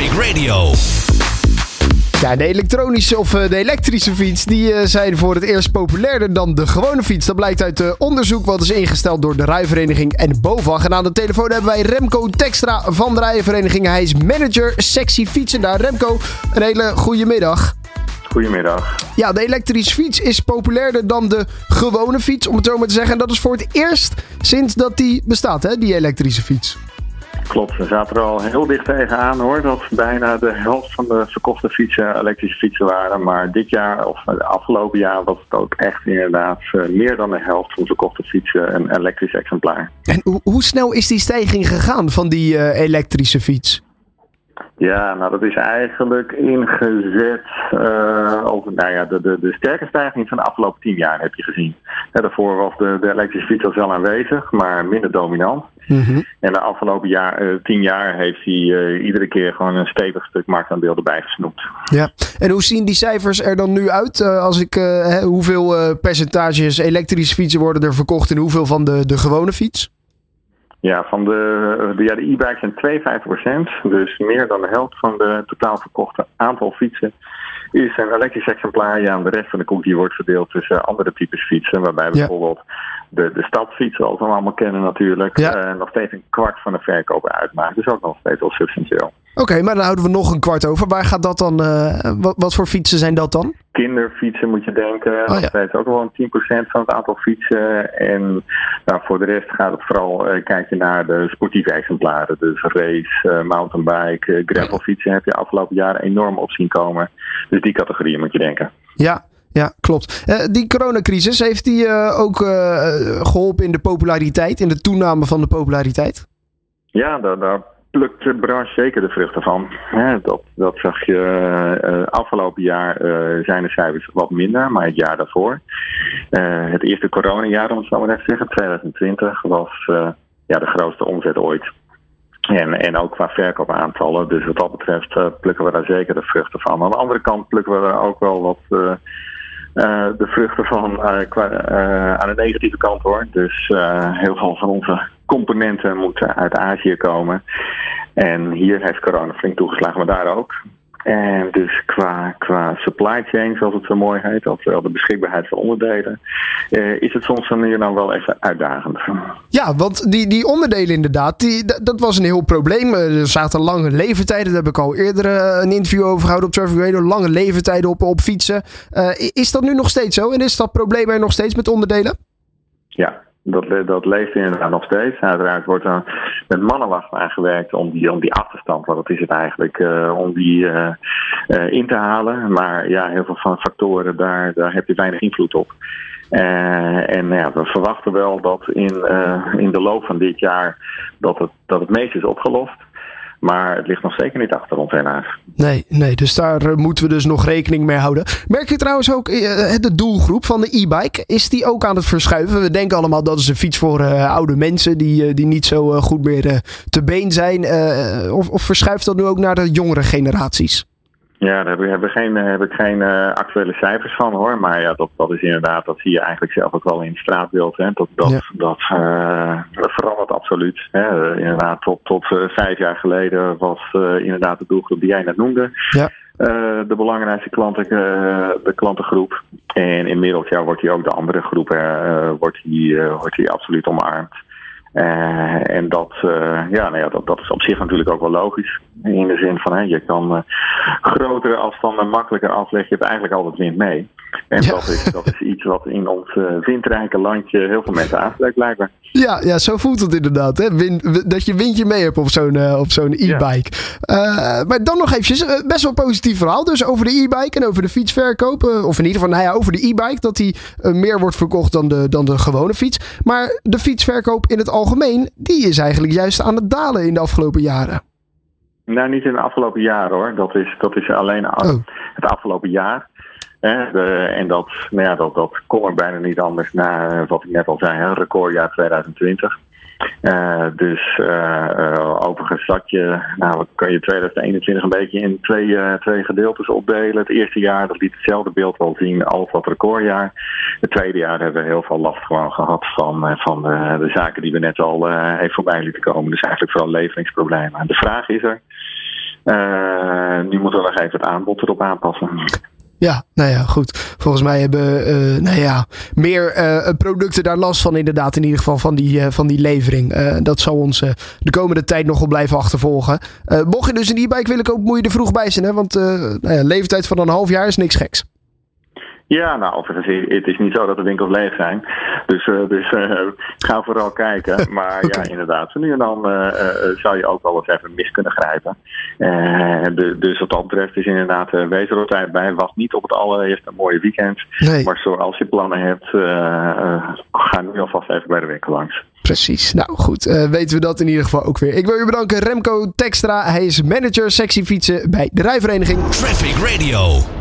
Traffic Radio. Ja, de elektronische of eh, de elektrische fiets die eh, zijn voor het eerst populairder dan de gewone fiets. Dat blijkt uit uh, onderzoek wat is ingesteld door de Rijvereniging en BOVAG. En aan de telefoon hebben wij Remco Tekstra van de Rijvereniging. Hij is manager sexy fietsen daar. Remco, een hele goede middag. Goedemiddag. Ja, de elektrische fiets is populairder dan de gewone fiets, om het zo maar te zeggen. En dat is voor het eerst sinds dat die bestaat, hè, die elektrische fiets. Klopt, we zaten er al heel dicht tegenaan hoor. Dat bijna de helft van de verkochte fietsen elektrische fietsen waren. Maar dit jaar, of het afgelopen jaar, was het ook echt inderdaad uh, meer dan de helft van de verkochte fietsen een elektrisch exemplaar. En hoe, hoe snel is die stijging gegaan van die uh, elektrische fiets? Ja, nou dat is eigenlijk ingezet uh, over nou ja, de, de, de sterke stijging van de afgelopen tien jaar heb je gezien. Ja, daarvoor was de, de elektrische fiets al wel aanwezig, maar minder dominant. Mm -hmm. En de afgelopen jaar, uh, tien jaar heeft hij uh, iedere keer gewoon een stevig stuk marktaandeel erbij gesnoept. Ja, en hoe zien die cijfers er dan nu uit? als ik, hoeveel percentages elektrische fietsen worden er verkocht en hoeveel van de, de gewone fiets? Ja, van de, de, ja, de e-bikes zijn 52% Dus meer dan de helft van de totaal verkochte aantal fietsen is een elektrisch exemplaar. Ja, en de rest van de koekje wordt verdeeld tussen andere types fietsen. Waarbij bijvoorbeeld de, de stadsfiets, zoals we allemaal kennen natuurlijk, ja. uh, nog steeds een kwart van de verkopen uitmaakt. Dus ook nog steeds wel substantieel. Oké, okay, maar dan houden we nog een kwart over. Waar gaat dat dan? Uh, wat, wat, voor fietsen zijn dat dan? Kinderfietsen moet je denken. Oh, ja. steeds ook wel een 10% van het aantal fietsen. En nou, voor de rest gaat het vooral, uh, kijk je naar de sportieve exemplaren. Dus race, uh, mountainbike, gravelfietsen heb je afgelopen jaren enorm op zien komen. Dus die categorieën moet je denken. Ja, ja, klopt. Uh, die coronacrisis, heeft die uh, ook uh, geholpen in de populariteit, in de toename van de populariteit? Ja, daar, daar plukt de branche zeker de vruchten van. Dat, dat zag je afgelopen jaar zijn de cijfers wat minder, maar het jaar daarvoor. het eerste coronajaar, om het zo maar even te zeggen, 2020, was ja, de grootste omzet ooit. En, en ook qua verkoopaantallen. Dus wat dat betreft plukken we daar zeker de vruchten van. Aan de andere kant plukken we er ook wel wat uh, de vruchten van qua, aan de negatieve kant hoor. Dus heel veel van onze componenten moeten uit Azië komen. En hier heeft corona flink toegeslagen, maar daar ook. En dus qua, qua supply chain, zoals het zo mooi heet, oftewel de beschikbaarheid van onderdelen, eh, is het soms dan hier dan wel even uitdagend. Ja, want die, die onderdelen inderdaad, die, dat was een heel probleem. Er zaten lange leeftijden, daar heb ik al eerder een interview over gehouden op Traffic Radio, lange leeftijden op, op fietsen. Uh, is dat nu nog steeds zo en is dat probleem er nog steeds met onderdelen? Ja, dat, dat leeft inderdaad nog steeds. Uiteraard wordt er met mannenwacht aangewerkt om die, om die achterstand, want dat is het eigenlijk, uh, om die uh, in te halen. Maar ja, heel veel van factoren, daar, daar heb je weinig invloed op. en ja, we verwachten wel dat in, in de loop van dit jaar dat het, dat het meest is opgelost. Maar het ligt nog zeker niet achter ons helaas. Nee, nee, dus daar moeten we dus nog rekening mee houden. Merk je trouwens ook de doelgroep van de e-bike? Is die ook aan het verschuiven? We denken allemaal dat is een fiets voor oude mensen die, die niet zo goed meer te been zijn. of, of verschuift dat nu ook naar de jongere generaties? Ja, daar heb ik geen, heb ik geen uh, actuele cijfers van hoor. Maar ja, dat, dat is inderdaad, dat zie je eigenlijk zelf ook wel in het straatbeeld. Hè. Dat, dat, ja. dat, uh, dat verandert absoluut. Hè. inderdaad, tot, tot uh, vijf jaar geleden was inderdaad de doelgroep die jij net noemde. Ja. de belangrijkste klanten, de klantengroep. En inmiddels ja, wordt die ook de andere groepen wordt die, wordt die absoluut omarmd. Uh, en dat, uh, ja, nou ja, dat, dat is op zich natuurlijk ook wel logisch. In de zin van, hè, je kan uh, grotere afstanden makkelijker afleggen. Je hebt eigenlijk altijd wind mee. En ja. dat, is, dat is iets wat in ons windrijke landje heel veel mensen aanspreekt blijkbaar. Ja, ja, zo voelt het inderdaad. Hè? Wind, dat je windje mee hebt op zo'n op zo'n e-bike. Ja. maar dan nog eventjes, best wel een positief verhaal. Dus over de e-bike en over de fietsverkoop. of in ieder geval, nou ja, over de e-bike. Dat die meer wordt verkocht dan de, dan de gewone fiets. Maar de fietsverkoop in het algemeen, die is eigenlijk juist aan het dalen in de afgelopen jaren. Nou, niet in de afgelopen jaren hoor. Dat is, dat is alleen oh. het afgelopen jaar. Hè, de, en dat, nou ja, dat, dat kon er bijna niet anders na wat ik net al zei, hè, recordjaar 2020. Uh, dus uh, overigens zat je, nou kan je 2021 een beetje in twee, twee gedeeltes opdelen. Het eerste jaar dat liet hetzelfde beeld wel zien als dat recordjaar. Het tweede jaar hebben we heel veel last gehad van, van de, de zaken die we net al even voorbij lieten komen. Dus eigenlijk vooral leveringsproblemen. De vraag is er. nu moeten we nog even het aanbod erop aanpassen. Ja, nou ja, goed. Volgens mij hebben uh, nou ja, meer uh, producten daar last van, inderdaad, in ieder geval van die, uh, van die levering. dat zal ons de komende tijd nog wel blijven achtervolgen. mocht je dus een e-bike willen kopen, moet je er vroeg bij zijn, hè? want nou ja, leeftijd van een half jaar is niks geks. Ja, nou, het is niet zo dat de winkels leeg zijn. Dus, uh, dus uh, ga vooral kijken. Maar ja, inderdaad, nu en dan uh, zou je ook wel eens even mis kunnen grijpen. De, dus wat dat betreft is inderdaad, wees er altijd bij. Was niet op het allereerste mooie weekend. Nee. Maar zoals je plannen hebt, ga nu alvast even bij de winkel langs. Precies. Nou goed, weten we dat in ieder geval ook weer. Ik wil je bedanken, Remco Textra. Hij is manager sectie fietsen bij de rijvereniging Traffic Radio.